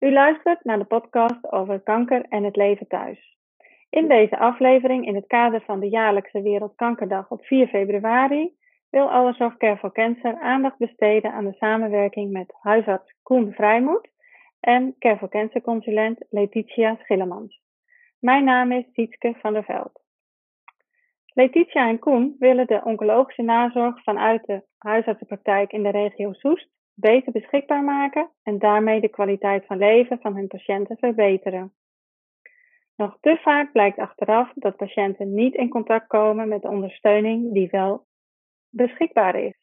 U luistert naar de podcast over kanker en het leven thuis. In deze aflevering, in het kader van de jaarlijkse Wereldkankerdag op 4 februari, wil Alles of Care for Cancer aandacht besteden aan de samenwerking met huisarts Koen Vrijmoed en Care for Cancer consulent Letitia Schillemans. Mijn naam is Sietske van der Veld. Letitia en Koen willen de oncologische nazorg vanuit de huisartsenpraktijk in de regio Soest beter beschikbaar maken en daarmee de kwaliteit van leven van hun patiënten verbeteren. Nog te vaak blijkt achteraf dat patiënten niet in contact komen met de ondersteuning die wel beschikbaar is.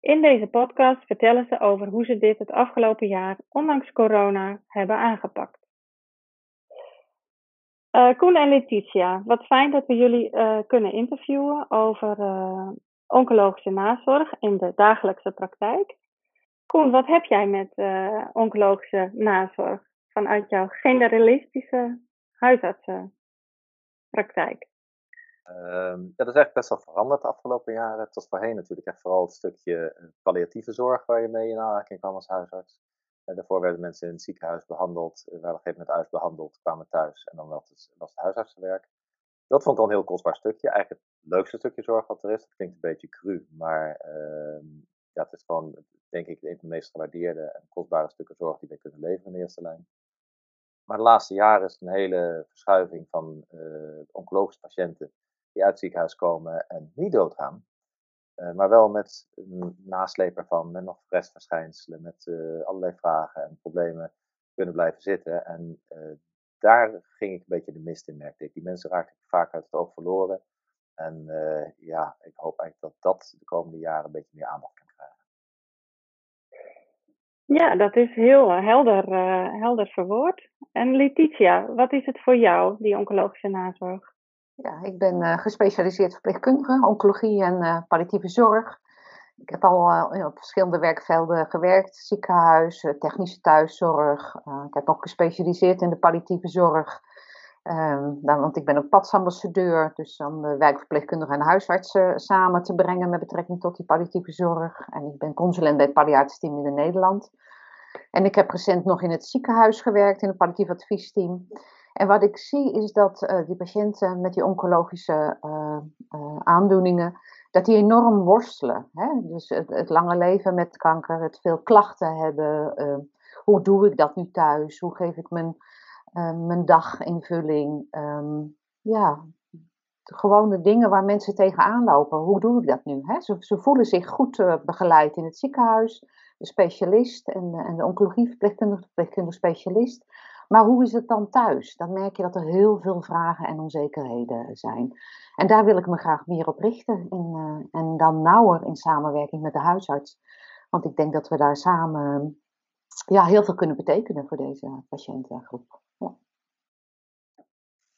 In deze podcast vertellen ze over hoe ze dit het afgelopen jaar, ondanks corona, hebben aangepakt. Uh, Koen en Letitia, wat fijn dat we jullie uh, kunnen interviewen over uh, oncologische nazorg in de dagelijkse praktijk. Koen, wat heb jij met oncologische nazorg vanuit jouw generalistische huisartsenpraktijk? Um, ja, dat is eigenlijk best wel veranderd de afgelopen jaren. Het was voorheen natuurlijk echt vooral het stukje palliatieve zorg waar je mee in aanraking kwam als huisarts. Daarvoor werden mensen in het ziekenhuis behandeld, werden op een gegeven moment uitbehandeld, kwamen thuis en dan was het, was het huisartsenwerk. Dat vond ik al een heel kostbaar stukje. Eigenlijk het leukste stukje zorg wat er is. Dat klinkt een beetje cru, maar uh, ja, het is gewoon, denk ik, een van de meest gewaardeerde en kostbare stukken zorg die we kunnen leveren in de eerste lijn. Maar de laatste jaren is een hele verschuiving van uh, oncologische patiënten die uit het ziekenhuis komen en niet doodgaan. Uh, maar wel met een nasleep ervan, met nog restverschijnselen, met uh, allerlei vragen en problemen kunnen blijven zitten. En daar ging ik een beetje de mist in, merkte ik. Die mensen raakten vaak uit het oog verloren. En ja, ik hoop eigenlijk dat dat de komende jaren een beetje meer aandacht kan krijgen. Ja, dat is heel helder, helder verwoord. En Letitia, wat is het voor jou, die oncologische nazorg? Ja, ik ben uh, gespecialiseerd verpleegkundige, oncologie en uh, palliatieve zorg. Ik heb al uh, op verschillende werkvelden gewerkt: ziekenhuis, technische thuiszorg. ik heb ook gespecialiseerd in de palliatieve zorg. Um, nou, want ik ben een padsambassadeur, dus om de wijkverpleegkundigen en huisartsen samen te brengen met betrekking tot die palliatieve zorg. En ik ben consulent bij het palliatief team in Nederland. En ik heb recent nog in het ziekenhuis gewerkt, in het palliatief adviesteam. En wat ik zie is dat die patiënten met die oncologische aandoeningen, dat die enorm worstelen. Hè? Dus het, lange leven met kanker, het veel klachten hebben. hoe doe ik dat nu thuis? Hoe geef ik mijn, mijn daginvulling? Um, ja, gewone dingen waar mensen tegenaan lopen. Hoe doe ik dat nu? Hè? Ze, voelen zich goed begeleid in het ziekenhuis. De specialist en, en de oncologieverpleegkundige, verpleegkundige specialist. Maar hoe is het dan thuis? Dan merk je dat er heel veel vragen en onzekerheden zijn. En daar wil ik me graag meer op richten. In, uh, en dan nauwer in samenwerking met de huisarts. Want ik denk dat we daar samen ja, heel veel kunnen betekenen voor deze patiëntengroep.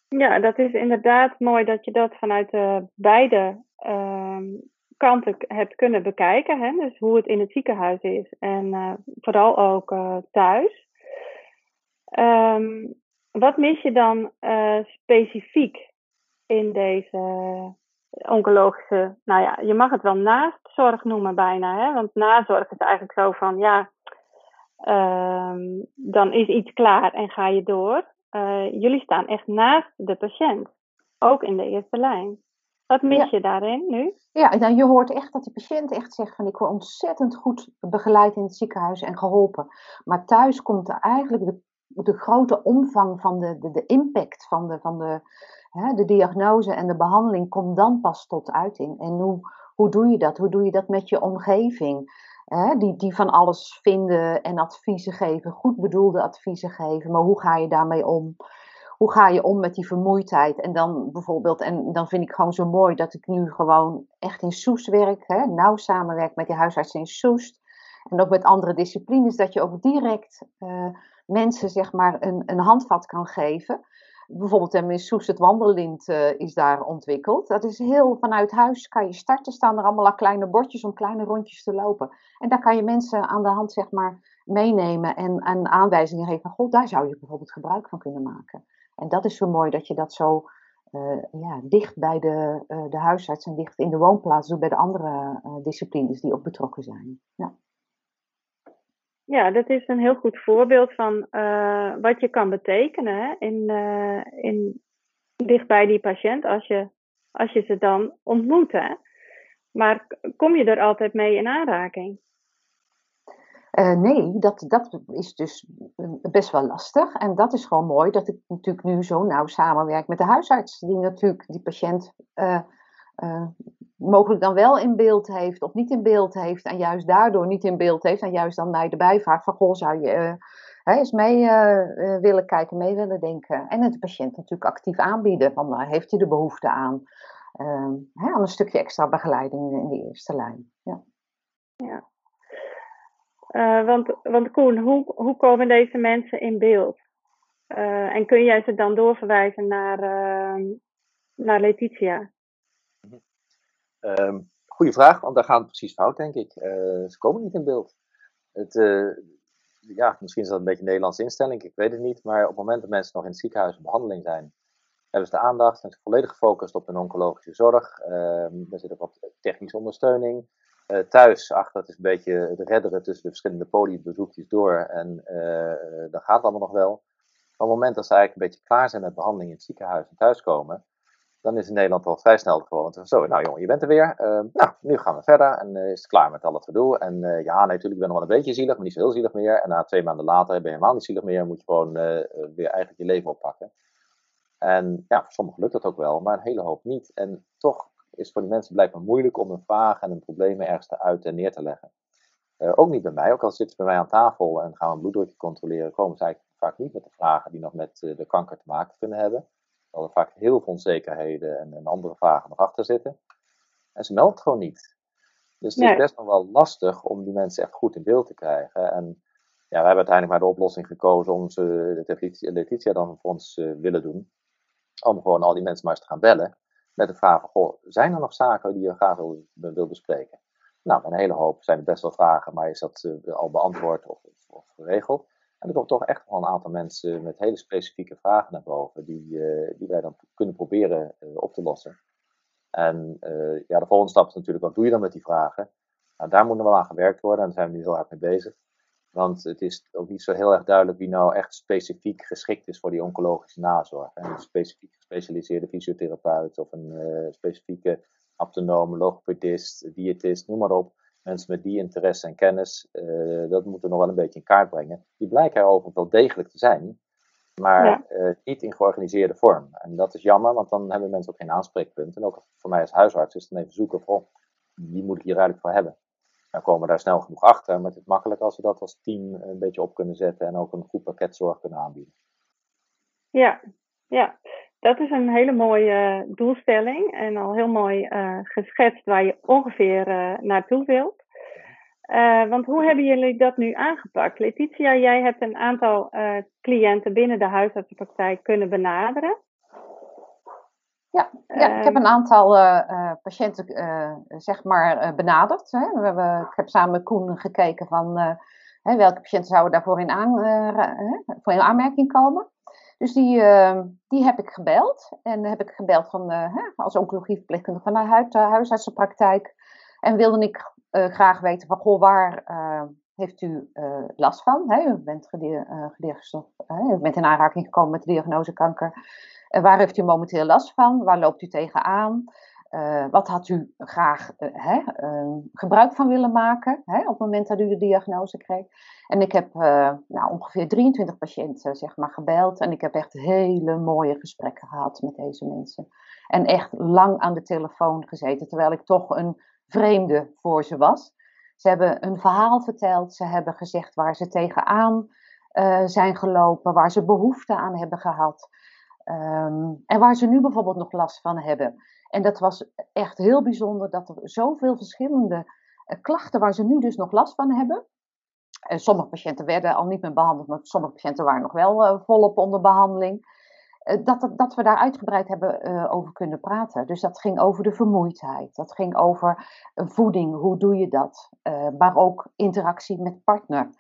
Ja. dat is inderdaad mooi dat je dat vanuit uh, beide uh, kanten hebt kunnen bekijken. Hè? Dus hoe het in het ziekenhuis is en uh, vooral ook thuis. Um, wat mis je dan specifiek in deze oncologische, nou ja, je mag het wel naastzorg noemen bijna, hè? want nazorg is eigenlijk zo van, ja, um, dan is iets klaar en ga je door. Uh, jullie staan echt naast de patiënt, ook in de eerste lijn. Wat mis ja. je daarin nu? Ja, dan je hoort echt dat die patiënt echt zegt van ik word ontzettend goed begeleid in het ziekenhuis en geholpen. Maar thuis komt er eigenlijk de de grote omvang van de, de, de impact van, de, van de, hè, de diagnose en de behandeling komt dan pas tot uiting. En hoe, hoe doe je dat? Hoe doe je dat met je omgeving? Hè, die, die van alles vinden en adviezen geven, goed bedoelde adviezen geven, maar hoe ga je daarmee om? Hoe ga je om met die vermoeidheid? En dan bijvoorbeeld, en dan vind ik gewoon zo mooi dat ik nu gewoon echt in Soest werk, hè, nauw samenwerk met die huisarts in Soest. En ook met andere disciplines, dat je ook direct uh, mensen zeg maar een, een handvat kan geven. Bijvoorbeeld in Soes het wandellint uh, is daar ontwikkeld. Dat is heel vanuit huis kan je starten. Staan er allemaal kleine bordjes om kleine rondjes te lopen. En daar kan je mensen aan de hand zeg maar meenemen en, en aanwijzingen geven. God, daar zou je bijvoorbeeld gebruik van kunnen maken. En dat is zo mooi dat je dat zo uh, ja, dicht bij de, uh, de huisarts en dicht in de woonplaats doet bij de andere disciplines die ook betrokken zijn. Ja. Ja, dat is een heel goed voorbeeld van uh, wat je kan betekenen hè, in, uh, in, dichtbij die patiënt als je, als je ze dan ontmoet. Hè. Maar kom je er altijd mee in aanraking? Uh, nee, dat, dat is dus best wel lastig. En dat is gewoon mooi dat ik natuurlijk nu zo nauw samenwerk met de huisarts, die natuurlijk die patiënt uh, mogelijk dan wel in beeld heeft of niet in beeld heeft. En juist daardoor niet in beeld heeft. En juist dan mij erbij vraagt van, goh, zou je eens mee willen kijken, mee willen denken. En het patiënt natuurlijk actief aanbieden, van nou, heeft hij de behoefte aan. Hè, aan een stukje extra begeleiding in de eerste lijn. Ja. ja. Want, want Koen, hoe, hoe komen deze mensen in beeld? En kun jij ze dan doorverwijzen naar, uh, naar Letitia? Um, goeie vraag, want daar gaat het precies fout, denk ik. ze komen niet in beeld. Het, ja, misschien is dat een beetje een Nederlandse instelling, ik weet het niet. Maar op het moment dat mensen nog in het ziekenhuis in behandeling zijn, hebben ze de aandacht, zijn ze volledig gefocust op hun oncologische zorg. Ehm, er zit ook wat technische ondersteuning. Uh, thuis, ach, dat is een beetje het redderen tussen de verschillende poliebezoekjes door. En dat gaat allemaal nog wel. Maar op het moment dat ze eigenlijk een beetje klaar zijn met behandeling in het ziekenhuis en thuiskomen, dan is in Nederland al vrij snel gewoon zo, nou jongen, je bent er weer. Uh, nou, nu gaan we verder en is het klaar met al het gedoe. En ja, natuurlijk, ik ben nog wel een beetje zielig, maar niet zo heel zielig meer. En na twee maanden later ben je helemaal niet zielig meer, moet je gewoon weer eigenlijk je leven oppakken. En ja, voor sommigen lukt dat ook wel, maar een hele hoop niet. En toch is het voor die mensen blijkbaar moeilijk om een vraag en een probleem ergens te uit en neer te leggen. Ook niet bij mij, ook al zitten ze bij mij aan tafel en gaan we een bloeddrukje controleren, komen ze eigenlijk vaak niet met de vragen die nog met de kanker te maken kunnen hebben. Terwijl er vaak heel veel onzekerheden en, en, andere vragen nog achter zitten. En ze melden het gewoon niet. Dus het nee. is best nog wel lastig om die mensen echt goed in beeld te krijgen. En ja, we hebben uiteindelijk maar de oplossing gekozen om ze, de Letitia dan voor ons uh, willen doen. Om gewoon al die mensen maar eens te gaan bellen met de vraag van, goh, zijn er nog zaken die je graag wil, wil bespreken? Nou, een hele hoop zijn er best wel vragen, maar is dat uh, al beantwoord of, of, geregeld? En er komen toch echt wel een aantal mensen met hele specifieke vragen naar boven, die, uh, die wij dan kunnen proberen uh, op te lossen. En ja, de volgende stap is natuurlijk, wat doe je dan met die vragen? Nou, daar moet nog wel aan gewerkt worden en daar zijn we nu heel hard mee bezig. Want het is ook niet zo heel erg duidelijk wie nou echt specifiek geschikt is voor die oncologische nazorg. Een specifiek gespecialiseerde fysiotherapeut of een specifieke aptonoom, logopedist, diëtist, noem maar op. Mensen met die interesse en kennis, uh, dat moeten we nog wel een beetje in kaart brengen. Die blijken er overigens wel degelijk te zijn, maar ja. uh, niet in georganiseerde vorm. En dat is jammer, want dan hebben mensen ook geen aanspreekpunt. En ook voor mij als huisarts is het dan even zoeken van, wie moet ik hier eigenlijk voor hebben? Dan komen we daar snel genoeg achter, maar het is makkelijk als we dat als team een beetje op kunnen zetten en ook een goed pakket zorg kunnen aanbieden. Ja, ja. Dat is een hele mooie doelstelling en al heel mooi uh, geschetst waar je ongeveer uh, naartoe wilt. Uh, want hoe hebben jullie dat nu aangepakt? Letitia, jij hebt een aantal cliënten binnen de huisartsenpraktijk kunnen benaderen. Ja, ja ik heb een aantal patiënten zeg maar benaderd. Hè. We hebben, ik heb samen met Koen gekeken van hè, welke patiënten zouden daarvoor in, aan, voor in aanmerking komen. Dus die, die heb ik gebeld. En heb ik gebeld van, als oncologieverpleegkundige van de huisartsenpraktijk. En wilde ik graag weten van, goh, waar heeft u last van? U, bent u bent in aanraking gekomen met de diagnose kanker. Uh, waar heeft u momenteel last van? Waar loopt u tegenaan? Uh, wat had u graag uh, hè, gebruik van willen maken hè, op het moment dat u de diagnose kreeg? En ik heb nou, ongeveer 23 patiënten zeg maar, gebeld en ik heb echt hele mooie gesprekken gehad met deze mensen. En echt lang aan de telefoon gezeten, terwijl ik toch een vreemde voor ze was. Ze hebben een verhaal verteld, ze hebben gezegd waar ze tegenaan zijn gelopen, waar ze behoefte aan hebben gehad. Um, en waar ze nu bijvoorbeeld nog last van hebben. En dat was echt heel bijzonder dat er zoveel verschillende uh, klachten waar ze nu dus nog last van hebben. Uh, sommige patiënten werden al niet meer behandeld, maar sommige patiënten waren nog wel uh, volop onder behandeling. Dat, dat, we daar uitgebreid hebben over kunnen praten. Dus dat ging over de vermoeidheid, dat ging over voeding, hoe doe je dat? maar ook interactie met partner.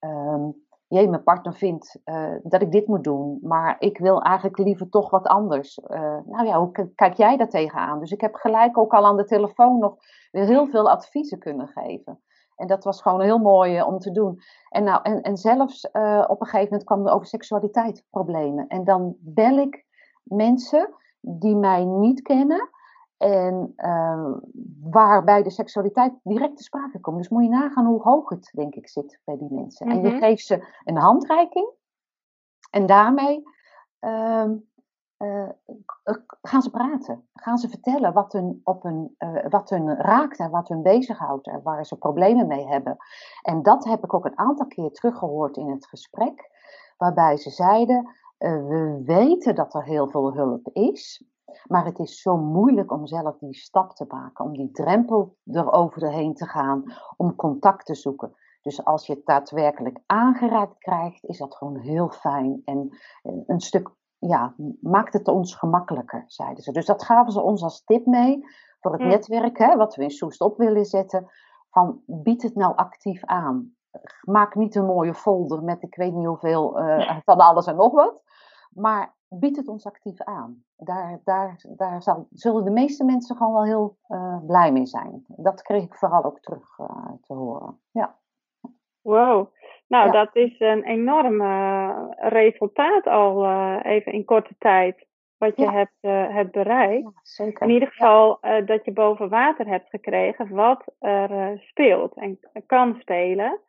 Um, jee, mijn partner vindt uh, dat ik dit moet doen, maar ik wil eigenlijk liever toch wat anders. Uh, nou ja, hoe kijk jij daar tegenaan? Dus ik heb gelijk ook al aan de telefoon nog heel veel adviezen kunnen geven. En dat was gewoon heel mooi om te doen. En, nou, en, en zelfs op een gegeven moment kwam er over seksualiteit problemen. En dan bel ik mensen die mij niet kennen. En uh, waarbij de seksualiteit direct te sprake komt. Dus moet je nagaan hoe hoog het, denk ik, zit bij die mensen. En je mhm. geeft ze een handreiking. En daarmee uh, uh, gaan ze praten. Gaan ze vertellen wat hun, op hun, uh, wat hun raakt en wat hun bezighoudt. En waar ze problemen mee hebben. En dat heb ik ook een aantal keer teruggehoord in het gesprek. Waarbij ze zeiden, we weten dat er heel veel hulp is. Maar het is zo moeilijk om zelf die stap te maken, om die drempel eroverheen te gaan, om contact te zoeken. Dus als je het daadwerkelijk aangereikt krijgt, is dat gewoon heel fijn. En een stuk, ja, maakt het ons gemakkelijker, zeiden ze. Dus dat gaven ze ons als tip mee voor het netwerk, hè, wat we in Soest op willen zetten. Van bied het nou actief aan. Maak niet een mooie folder met ik weet niet hoeveel uh, van alles en nog wat. Maar biedt het ons actief aan. Daar, daar, daar zal, zullen de meeste mensen gewoon wel heel uh, blij mee zijn. Dat kreeg ik vooral ook terug uh, te horen. Ja. Wow, nou ja. dat is een enorm uh, resultaat al even in korte tijd. Wat je ja. hebt, hebt bereikt. zeker. In ieder geval dat je boven water hebt gekregen wat er speelt en kan spelen.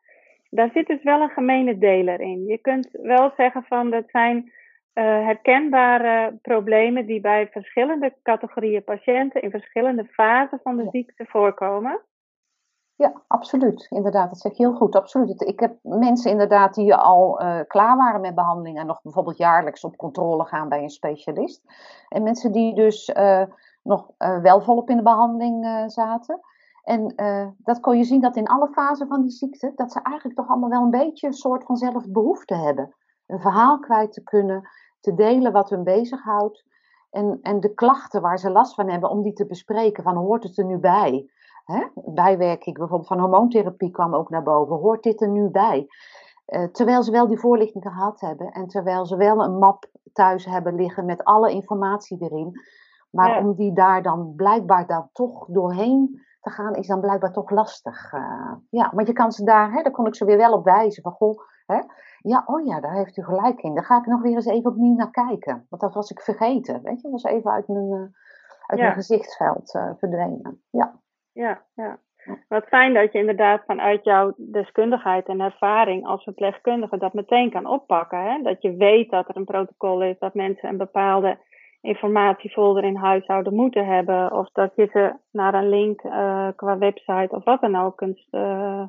Daar zit dus wel een gemene deler in. Je kunt wel zeggen van dat zijn uh, herkenbare problemen die bij verschillende categorieën patiënten in verschillende fasen van de ziekte voorkomen? Ja, absoluut. Inderdaad, dat zeg je heel goed. Absoluut. Ik heb mensen inderdaad die al uh, klaar waren met behandeling en nog bijvoorbeeld jaarlijks op controle gaan bij een specialist. En mensen die dus uh, nog wel volop in de behandeling zaten. En dat kon je zien dat in alle fasen van die ziekte, dat ze eigenlijk toch allemaal wel een beetje een soort van zelfbehoefte hebben. Een verhaal kwijt te kunnen, te delen wat hun bezighoudt. En, en de klachten waar ze last van hebben, om die te bespreken. Van hoort het er nu bij? Hè? Bijwerking bijvoorbeeld van hormoontherapie kwam ook naar boven. Hoort dit er nu bij? Uh, terwijl ze wel die voorlichting gehad hebben. En terwijl ze wel een map thuis hebben liggen met alle informatie erin. Maar ja. om die daar dan blijkbaar dan toch doorheen te gaan, is dan blijkbaar toch lastig. Uh, ja, maar je kan ze daar, hè, daar kon ik ze weer wel op wijzen. Van goh, hè, ja, oh ja, daar heeft u gelijk in. Daar ga ik nog weer eens even opnieuw naar kijken. Want dat was ik vergeten. Weet je, dat was even uit mijn, uh, uit ja. mijn gezichtsveld uh, verdwenen. Ja. Ja, ja. Wat fijn dat je inderdaad vanuit jouw deskundigheid en ervaring als verpleegkundige dat meteen kan oppakken. Hè? Dat je weet dat er een protocol is, dat mensen een bepaalde informatiefolder in huis zouden moeten hebben. Of dat je ze naar een link uh, qua website of wat dan ook kunt, uh,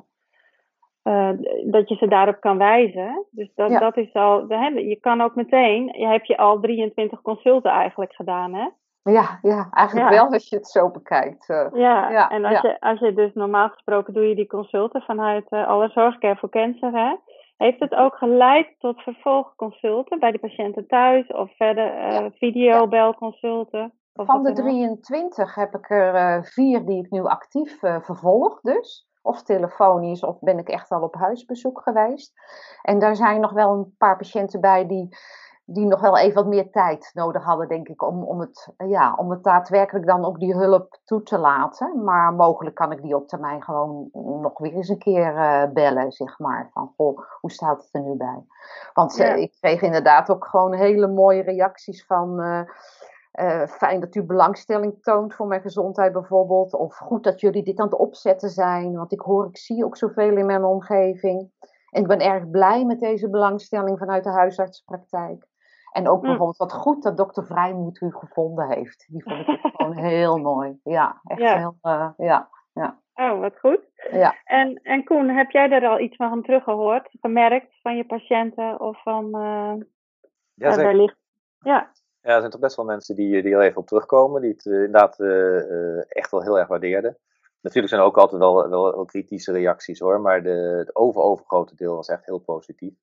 dat je ze daarop kan wijzen. Dus dat, ja. dat is al, je kan ook meteen, je hebt je al 23 consulten eigenlijk gedaan, hè? Ja, ja eigenlijk ja. wel als je het zo bekijkt. Uh, ja, ja, en als, Je, als je dus normaal gesproken doe je die consulten vanuit uh, alle zorgcare voor cancer, hè? Heeft het ook geleid tot vervolgconsulten bij de patiënten thuis of verder videobelconsulten? Van de 23 heb ik er vier die ik nu actief vervolg dus of telefonisch, of ben ik echt al op huisbezoek geweest. En daar zijn nog wel een paar patiënten bij die, die nog wel even wat meer tijd nodig hadden, denk ik, om, om, het, ja, om het daadwerkelijk dan ook die hulp toe te laten. Maar mogelijk kan ik die op termijn gewoon nog weer eens een keer uh, bellen, zeg maar. Van, goh, hoe staat het er nu bij? Want ja. uh, ik kreeg inderdaad ook gewoon hele mooie reacties van... Uh, uh, fijn dat u belangstelling toont voor mijn gezondheid bijvoorbeeld. Of goed dat jullie dit aan het opzetten zijn. Want ik hoor, ik zie ook zoveel in mijn omgeving. En ik ben erg blij met deze belangstelling vanuit de huisartsenpraktijk. En ook hm. bijvoorbeeld wat goed dat dokter Vrijmoed u gevonden heeft. Die vond ik gewoon heel mooi. Ja, echt ja. heel, uh, ja, ja. Oh, wat goed. Ja. En, en Koen, heb jij er al iets van teruggehoord, gemerkt van je patiënten of van... Uh, ja, zeker. Ligt... Ja. Ja, er zijn toch best wel mensen die, die er even op terugkomen, die het uh, inderdaad uh, echt wel heel erg waardeerden. Natuurlijk zijn er ook altijd wel, wel, kritische reacties hoor, maar de, het over-overgrote deel was echt heel positief.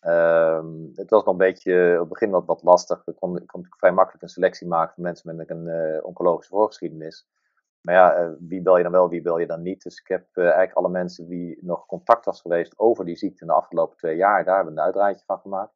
Um, het was nog een beetje op het begin wat, wat lastig. Ik kon, ik kon vrij makkelijk een selectie maken van mensen met een uh, oncologische voorgeschiedenis. Maar ja, wie bel je dan wel, wie bel je dan niet? Dus ik heb eigenlijk alle mensen die nog contact was geweest over die ziekte in de afgelopen twee jaar, daar hebben we een uitdraaitje van gemaakt.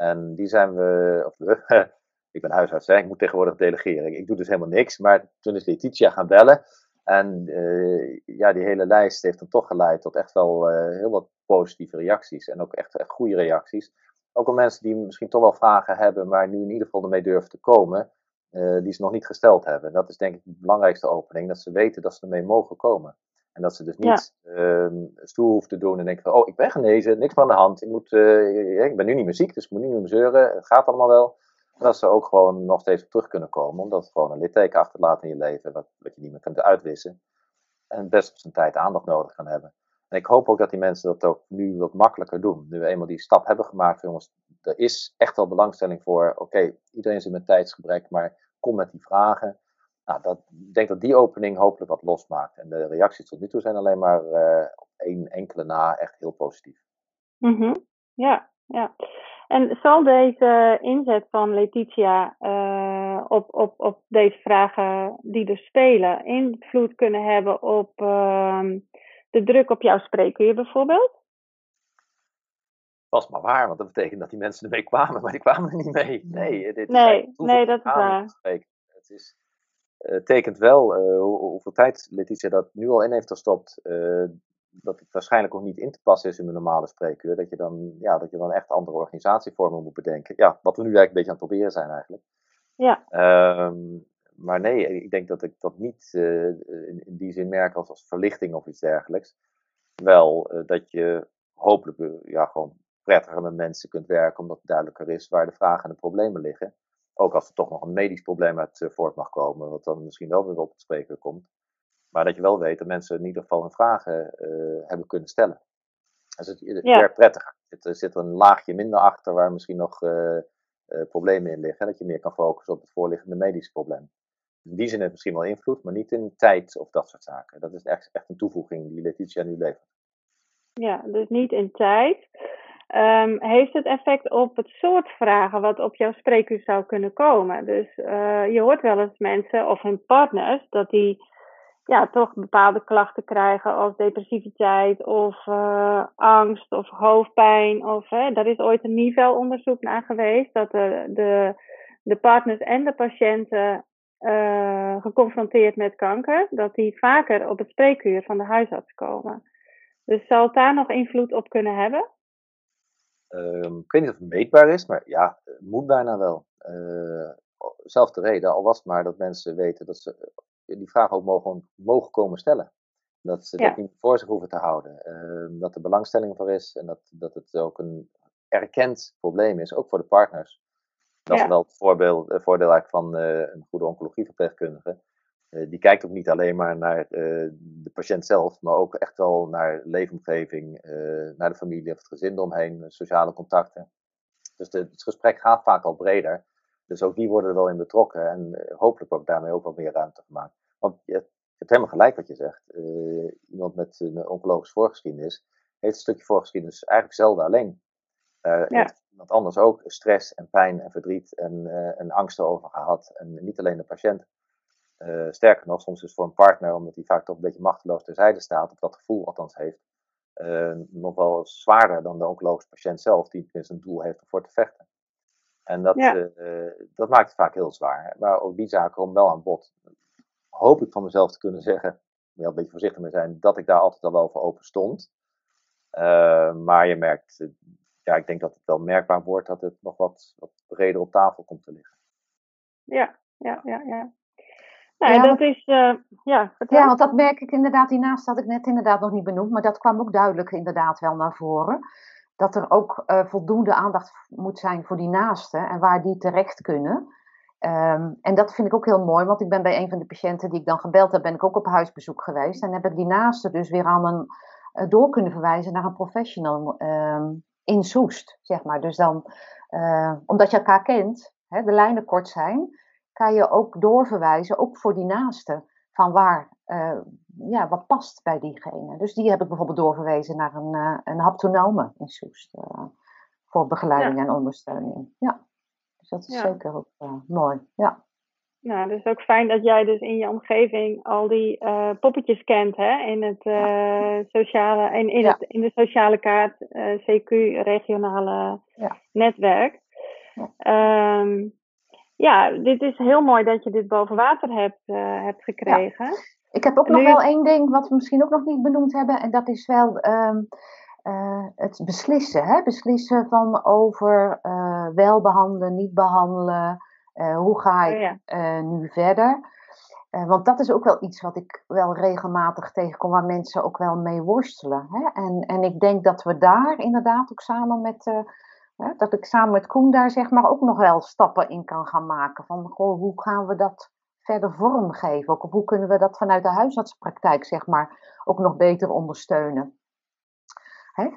En die zijn we, of ik ben huisarts, hè, ik moet tegenwoordig delegeren. Ik doe dus helemaal niks. Maar toen is Letitia gaan bellen. En uh, ja, die hele lijst heeft dan toch geleid tot echt wel uh, heel wat positieve reacties. En ook echt, echt goede reacties. Ook al mensen die misschien toch wel vragen hebben, maar nu in ieder geval ermee durven te komen, uh, die ze nog niet gesteld hebben. Dat is denk ik de belangrijkste opening, dat ze weten dat ze ermee mogen komen. En dat ze dus niet ja. uh, stoer hoeven te doen en denken van, oh, ik ben genezen, niks meer aan de hand. Ik, moet, uh, ik ben nu niet meer ziek, dus ik moet niet meer zeuren. Het gaat allemaal wel. En dat ze ook gewoon nog steeds op terug kunnen komen, omdat het gewoon een litteken achterlaat in je leven, wat, wat je niet meer kunt uitwissen. En best op zijn tijd aandacht nodig kan hebben. En ik hoop ook dat die mensen dat ook nu wat makkelijker doen. Nu we eenmaal die stap hebben gemaakt, jongens, er is echt wel belangstelling voor. Oké, iedereen zit met tijdsgebrek, maar kom met die vragen. Nou, dat, ik denk dat die opening hopelijk wat losmaakt. En de reacties tot nu toe zijn alleen maar uh, op één enkele na echt heel positief. Mm -hmm. Ja, ja. En zal deze inzet van Letitia uh, op, op, op deze vragen die er spelen invloed kunnen hebben op uh, de druk op jouw spreekuur bijvoorbeeld? Was maar waar, want dat betekent dat die mensen ermee kwamen, maar die kwamen er niet mee. Nee, dit nee, nee dat is waar. Het is, uh, tekent wel uh, hoe, hoeveel tijd Letitia dat nu al in heeft gestopt. Uh, dat het waarschijnlijk ook niet in te passen is in een normale spreekuur. Dat je dan, ja, dat je dan echt andere organisatievormen moet bedenken. Ja, wat we nu eigenlijk een beetje aan het proberen zijn eigenlijk. Ja. Um, maar nee, ik denk dat ik dat niet in, in, die zin merk als, als verlichting of iets dergelijks. Wel dat je hopelijk ja, gewoon prettiger met mensen kunt werken, omdat het duidelijker is waar de vragen en de problemen liggen. Ook als er toch nog een medisch probleem uit voort mag komen, wat dan misschien wel weer op het spreken komt. Maar dat je wel weet dat mensen in ieder geval hun vragen uh, hebben kunnen stellen. Dus het, het ja. werkt prettiger. Er zit een laagje minder achter waar misschien nog uh, uh, problemen in liggen. Dat je meer kan focussen op het voorliggende medische probleem. In die zin heeft het misschien wel invloed, maar niet in tijd of dat soort zaken. Dat is echt, echt een toevoeging die Letitia nu levert. Ja, dus niet in tijd. Um, heeft het effect op het soort vragen wat op jouw spreekuur zou kunnen komen? Dus je hoort wel eens mensen of hun partners dat die ja, toch bepaalde klachten krijgen als depressiviteit of uh, angst of hoofdpijn. Of, hè, daar is ooit een niveauonderzoek naar geweest dat de, de, de partners en de patiënten uh, geconfronteerd met kanker, dat die vaker op het spreekuur van de huisarts komen. Dus zal het daar nog invloed op kunnen hebben? Um, ik weet niet of het meetbaar is, maar ja, het moet bijna wel. Uh, zelfde reden, al was het maar dat mensen weten dat ze die vraag ook mogen, mogen komen stellen. Dat ze ja. dat niet voor zich hoeven te houden. Uh, dat er belangstelling voor is en dat, dat het ook een erkend probleem is, ook voor de partners. Dat ja. is wel het voorbeeld, voordeel eigenlijk van uh, een goede oncologieverpleegkundige. Uh, die kijkt ook niet alleen maar naar de patiënt zelf, maar ook echt wel naar leefomgeving, naar de familie of het gezin eromheen, sociale contacten. Dus de, het gesprek gaat vaak al breder. Dus ook die worden er wel in betrokken en hopelijk wordt daarmee ook wat meer ruimte gemaakt. Want je hebt helemaal gelijk wat je zegt. Uh, iemand met een oncologische voorgeschiedenis heeft een stukje voorgeschiedenis eigenlijk zelden alleen. Uh, ja. heeft iemand anders ook stress en pijn en verdriet en, uh, en angsten over gehad. En niet alleen de patiënt. Sterker nog, soms is voor een partner, omdat hij vaak toch een beetje machteloos terzijde staat, of dat gevoel althans heeft, nog wel zwaarder dan de oncologische patiënt zelf, die tenminste een doel heeft om voor te vechten. En dat, ja. dat maakt het vaak heel zwaar. Maar ook die zaken komen wel aan bod hoop ik van mezelf te kunnen zeggen, wel een beetje voorzichtig mee zijn, dat ik daar altijd al wel voor open stond. Maar je merkt, ja, ik denk dat het wel merkbaar wordt dat het nog wat, wat breder op tafel komt te liggen. Ja, ja, ja, ja. Nou, ja, dat is, uh, ja. Ja, want dat merk ik inderdaad, die naast had ik net inderdaad nog niet benoemd, maar dat kwam ook duidelijk inderdaad wel naar voren. Dat er ook uh, voldoende aandacht moet zijn voor die naasten en waar die terecht kunnen. Um, en dat vind ik ook heel mooi, want ik ben bij een van de patiënten die ik dan gebeld heb, ben ik ook op huisbezoek geweest. En heb ik die naaste dus weer aan een, uh, door kunnen verwijzen naar een professional um, in Soest, zeg maar. Dus dan, omdat je elkaar kent, hè, de lijnen kort zijn, kan je ook doorverwijzen, ook voor die naaste, van waar, uh, ja, wat past bij diegene. Dus die heb ik bijvoorbeeld doorverwezen naar een, een haptonome in Soest, voor begeleiding ja. en ondersteuning. Ja dat is ja. zeker ook mooi. Ja. Nou, dus ook fijn dat jij dus in je omgeving al die poppetjes kent, hè? In het sociale, in, in, ja. het, in de sociale kaart, CQ, regionale netwerk. Um, ja, dit is heel mooi dat je dit boven water hebt, hebt gekregen. Ik heb ook nog wel één ding wat we misschien ook nog niet benoemd hebben. En dat is wel ehm, eh, het beslissen. Hè? Beslissen van over uh, wel behandelen, niet behandelen. Hoe ga ik oh nu verder? want dat is ook wel iets wat ik wel regelmatig tegenkom, waar mensen ook wel mee worstelen. Hè? En, en ik denk dat we daar inderdaad ook samen met, dat ik samen met Koen daar zeg maar ook nog wel stappen in kan gaan maken. Van goh, hoe gaan we dat verder vormgeven? Ook, hoe kunnen we dat vanuit de huisartsenpraktijk zeg maar ook nog beter ondersteunen?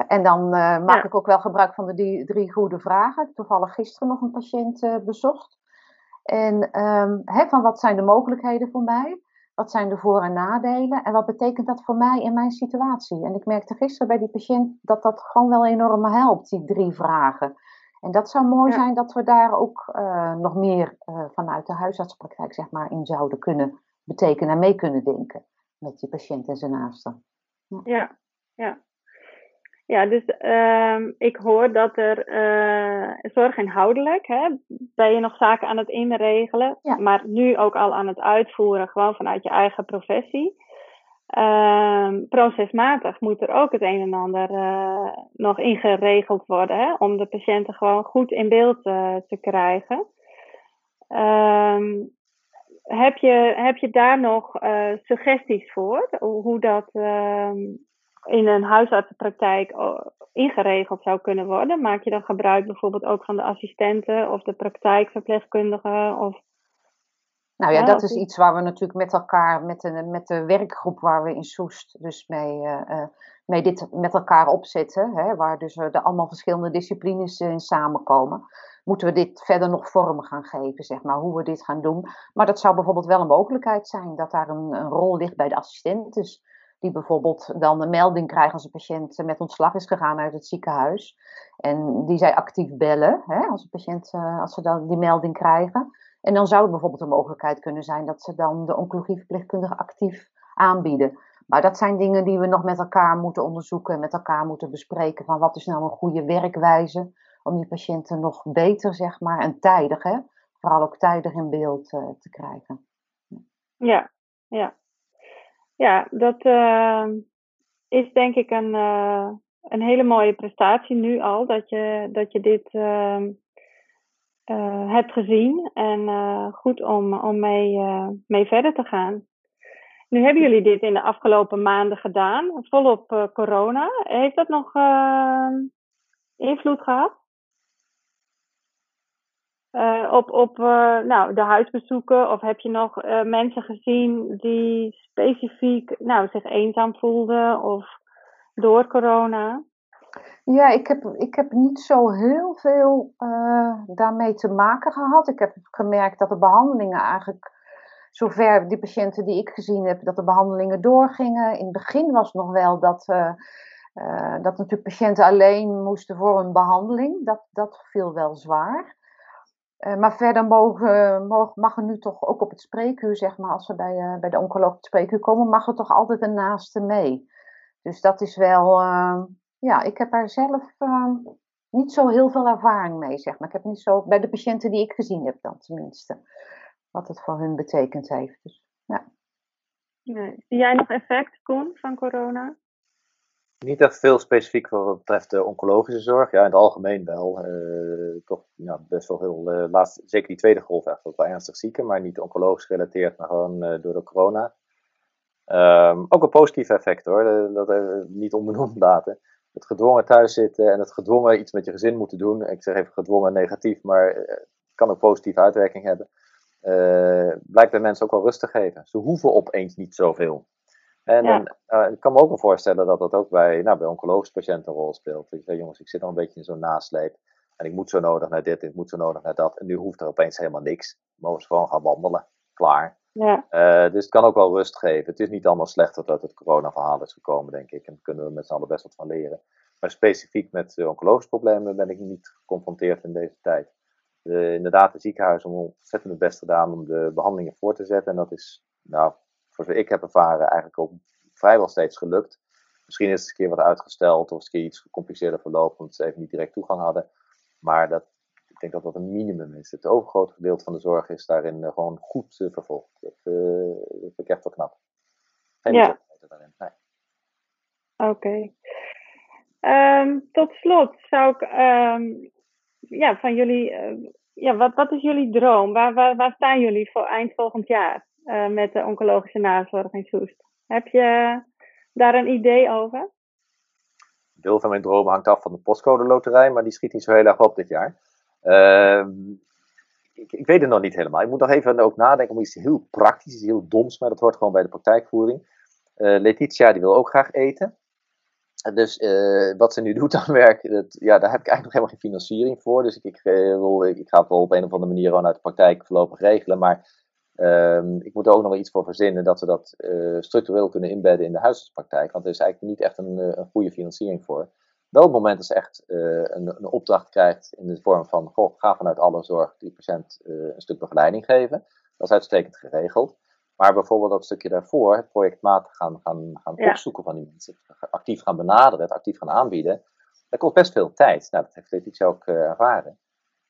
En dan uh, maak ik ook wel gebruik van de die, drie goede vragen. Toevallig gisteren nog een patiënt uh, bezocht. En um, van wat zijn de mogelijkheden voor mij? Wat zijn de voor- en nadelen? En wat betekent dat voor mij in mijn situatie? En ik merkte gisteren bij die patiënt dat dat gewoon wel enorm helpt, die drie vragen. En dat zou mooi zijn dat we daar ook uh, nog meer vanuit de huisartsenpraktijk zeg maar, in zouden kunnen betekenen en mee kunnen denken met die patiënt en zijn naasten. Ja, ja. ja. Ja, dus uh, ik hoor dat er uh, zorg inhoudelijk, hè, ben je nog zaken aan het inregelen, ja. maar nu ook al aan het uitvoeren, gewoon vanuit je eigen professie. Uh, procesmatig moet er ook het een en ander uh, nog ingeregeld worden, hè, om de patiënten gewoon goed in beeld uh, te krijgen. Ehm, heb, je, heb je daar nog suggesties voor, hoe dat ehm, in een huisartsenpraktijk ingeregeld zou kunnen worden? Maak je dan gebruik bijvoorbeeld ook van de assistenten of de praktijkverpleegkundigen? Of, nou ja, dat is iets waar we natuurlijk met elkaar, met de, met de werkgroep waar we in Soest dus mee, uh, mee dit met elkaar opzetten, hè, waar dus er allemaal verschillende disciplines in samenkomen, moeten we dit verder nog vorm gaan geven, zeg maar, hoe we dit gaan doen. Maar dat zou bijvoorbeeld wel een mogelijkheid zijn, dat daar een, een rol ligt bij de assistenten. Dus die bijvoorbeeld dan een melding krijgen als een patiënt met ontslag is gegaan uit het ziekenhuis. En die zij actief bellen hè, als, een patiënt, eh, als ze dan die melding krijgen. En dan zou het bijvoorbeeld een mogelijkheid kunnen zijn dat ze dan de oncologieverpleegkundige actief aanbieden. Maar dat zijn dingen die we nog met elkaar moeten onderzoeken en met elkaar moeten bespreken. Van wat is nou een goede werkwijze om die patiënten nog beter, zeg maar, en tijdig, hè, vooral ook tijdig in beeld uh, te krijgen. Ja, ja. Ja, dat uh, is denk ik een, uh, een hele mooie prestatie nu al, dat je, dat je dit uh, hebt gezien en goed om, om mee, mee verder te gaan. Nu hebben jullie dit in de afgelopen maanden gedaan, volop corona. Heeft dat nog invloed gehad? Uh, op op uh, nou, de huisbezoeken? Of heb je nog uh, mensen gezien die specifiek nou, zich eenzaam voelden of door corona? Ja, ik heb, ik heb niet zo heel veel daarmee te maken gehad. Ik heb gemerkt dat de behandelingen eigenlijk, zover die patiënten die ik gezien heb, dat de behandelingen doorgingen. In het begin was nog wel dat, dat natuurlijk patiënten alleen moesten voor een behandeling. Dat, dat viel wel zwaar. Uh, maar verder mogen, mogen, mag er nu toch ook op het spreekuur, zeg maar, als we bij, uh, bij de oncoloog op het spreekuur komen, mag er toch altijd een naaste mee. Dus dat is wel, uh, ja, ik heb daar zelf niet zo heel veel ervaring mee, zeg maar. Ik heb niet zo, bij de patiënten die ik gezien heb dan tenminste, wat het voor hun betekend heeft. Dus, ja. Zie jij nog effect, Koen, van corona? Niet echt veel specifiek wat betreft de oncologische zorg. Ja, in het algemeen wel. Uh, toch ja, best wel heel, laatst, zeker die tweede golf echt wel ernstig zieken, maar niet oncologisch gerelateerd, maar gewoon uh, door de corona. Um, ook een positief effect hoor, dat dat niet onbenoemd laten. Het gedwongen thuiszitten en het gedwongen iets met je gezin moeten doen. Ik zeg even gedwongen negatief, maar het kan ook positieve uitwerking hebben. blijkt bij mensen ook wel rust te geven. Ze hoeven opeens niet zoveel. En ja. uh, ik kan me ook wel voorstellen dat dat ook bij, nou, bij oncologische patiënten een rol speelt. Dat je zegt, jongens, ik zit nog een beetje in zo'n nasleep. En ik moet zo nodig naar dit, ik moet zo nodig naar dat. En nu hoeft er opeens helemaal niks. Mogen ze gewoon gaan wandelen. Klaar. Ja. Uh, dus het kan ook wel rust geven. Het is niet allemaal slecht dat uit het corona-verhaal is gekomen, denk ik. En daar kunnen we met z'n allen best wat van leren. Maar specifiek met oncologische problemen ben ik niet geconfronteerd in deze tijd. De, inderdaad, de ziekenhuizen hebben ontzettend het best gedaan om de behandelingen voor te zetten. En dat is, nou, voor zover ik heb ervaren, eigenlijk ook vrijwel steeds gelukt. Misschien is het een keer wat uitgesteld of is een keer iets gecompliceerder verlopen omdat ze even niet direct toegang hadden. Maar dat, ik denk dat dat een minimum is. Het overgrote gedeelte van de zorg is daarin uh, gewoon goed uh, vervolgd. Dat uh, vind ik echt wel knap. Geen Ja. bijzonderheden daarin. Nee. Oké. Ehm, tot slot zou ik ehm, ja, van jullie, eh, ja, wat, wat is jullie droom? Waar, waar, waar staan jullie voor eind volgend jaar eh, met de oncologische nazorg in Soest? Heb je daar een idee over? deel van mijn dromen hangt af van de postcode loterij, maar die schiet niet zo heel erg op dit jaar. Ehm, ik, ik, weet het nog niet helemaal. Ik moet nog even ook nadenken om iets heel praktisch, iets heel doms, maar dat hoort gewoon bij de praktijkvoering. Uh, Letitia die wil ook graag eten. Dus uh, wat ze nu doet aan werk, dat, ja, daar heb ik eigenlijk nog helemaal geen financiering voor. Dus ik, ik, uh, wil, ik, ga het wel op een of andere manier gewoon uit de praktijk voorlopig regelen. Maar Um, ik moet er ook nog wel iets voor verzinnen dat we dat uh, structureel kunnen inbedden in de huisartspraktijk. Want er is eigenlijk niet echt een, een goede financiering voor. Wel op het moment dat ze echt uh, een, een, opdracht krijgt in de vorm van: goh, ga vanuit alle zorg die patiënt uh, een stuk begeleiding geven. Dat is uitstekend geregeld. Maar bijvoorbeeld dat stukje daarvoor, het projectmatig gaan, gaan, gaan ja. opzoeken van die mensen, actief gaan benaderen, het actief gaan aanbieden, dat kost best veel tijd. Nou, dat heeft Letitia ook ervaren.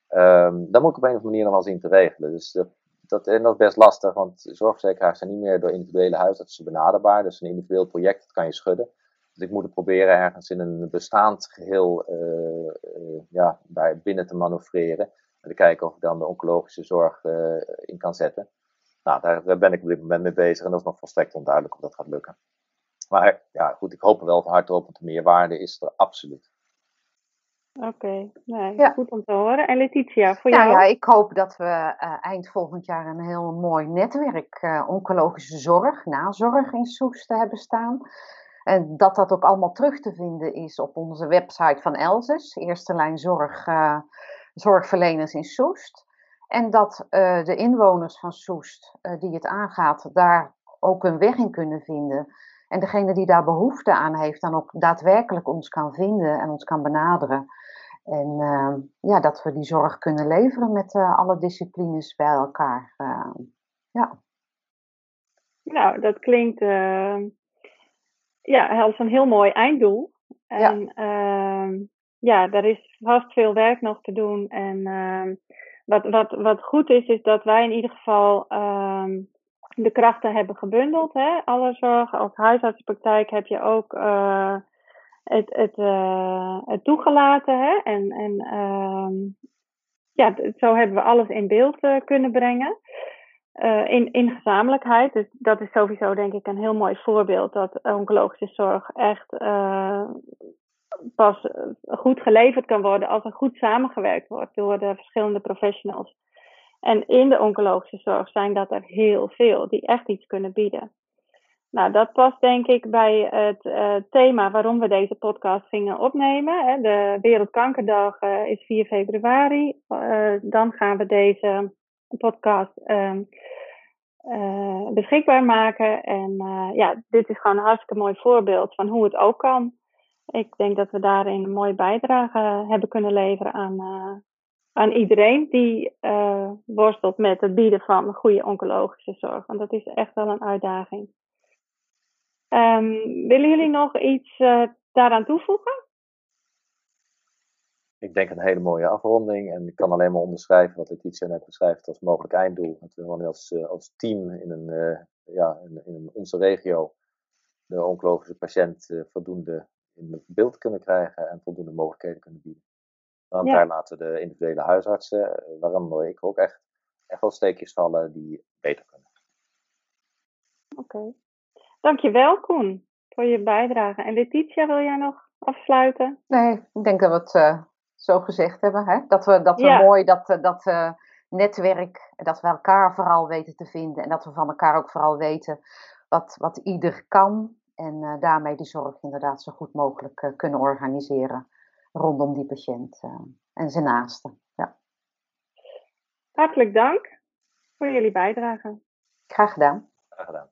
Um, daar moet ik op een of andere manier nog wel zien te regelen. Dus dat, dat, en dat is best lastig, want zorgverzekeraars zijn niet meer door individuele huisartsen benaderbaar. Dus een individueel project, dat kan je schudden. Dus ik moet het proberen ergens in een bestaand geheel uh, uh, ja, daar binnen te manoeuvreren. En te kijken of ik dan de oncologische zorg uh, in kan zetten. Nou, daar, daar, ben ik op dit moment mee bezig en dat is nog volstrekt onduidelijk of dat gaat lukken. Maar ja, goed, ik hoop er wel van harte op, want de meerwaarde is er absoluut. Oké, okay. nee, ja. goed om te horen. En Letitia, voor ja, jou? Ja, ik hoop dat we uh, eind volgend jaar een heel mooi netwerk uh, oncologische zorg, nazorg in Soest hebben staan. En dat dat ook allemaal terug te vinden is op onze website van Elzes, Eerste Lijn Zorg, uh, Zorgverleners in Soest. En dat de inwoners van Soest, die het aangaat, daar ook een weg in kunnen vinden. En degene die daar behoefte aan heeft, dan ook daadwerkelijk ons kan vinden en ons kan benaderen. En uh, ja, dat we die zorg kunnen leveren met uh, alle disciplines bij elkaar. Uh, ja. Nou, dat klinkt ja, als een heel mooi einddoel. En ja. Ehm, ja, er is vast veel werk nog te doen. En ehm, wat, wat, wat goed is, is dat wij in ieder geval ehm, de krachten hebben gebundeld. Hè? Alle zorg, als huisartsenpraktijk heb je ook uh, het, het, uh, het toegelaten. Hè? En, en uh, ja, zo hebben we alles in beeld uh, kunnen brengen. in, in gezamenlijkheid. Dus dat is sowieso denk ik een heel mooi voorbeeld dat oncologische zorg echt pas goed geleverd kan worden als er goed samengewerkt wordt door de verschillende professionals. En in de oncologische zorg zijn dat er heel veel die echt iets kunnen bieden. Nou, dat past denk ik bij het uh, thema waarom we deze podcast gingen opnemen. Hè. De Wereldkankerdag uh, is 4 februari. Uh, dan gaan we deze podcast beschikbaar maken. En ja, dit is gewoon een hartstikke mooi voorbeeld van hoe het ook kan. Ik denk dat we daarin een mooie bijdrage hebben kunnen leveren aan, aan iedereen die uh, worstelt met het bieden van goede oncologische zorg. Want dat is echt wel een uitdaging. Um, willen jullie nog iets uh, daaraan toevoegen? Ik denk een hele mooie afronding. En ik kan alleen maar onderschrijven wat Letitia net beschrijft als mogelijk einddoel. Dat we als, als team in, een, ja, in, in, onze regio de oncologische patiënt voldoende in beeld kunnen krijgen en voldoende mogelijkheden kunnen bieden. Want ja. daar laten de individuele huisartsen, waaronder ik ook echt, echt wel steekjes vallen die beter kunnen. Oké. Okay. Dankjewel Koen voor je bijdrage. En Letitia, wil jij nog afsluiten? Nee, ik denk dat we het uh, zo gezegd hebben. Hè? Dat we, dat we ja. mooi dat, dat uh, netwerk, dat we elkaar vooral weten te vinden. En dat we van elkaar ook vooral weten wat, wat ieder kan. En uh, daarmee die zorg inderdaad zo goed mogelijk kunnen organiseren rondom die patiënt uh, en zijn naasten. Ja. Hartelijk dank voor jullie bijdrage. Graag gedaan. Graag gedaan.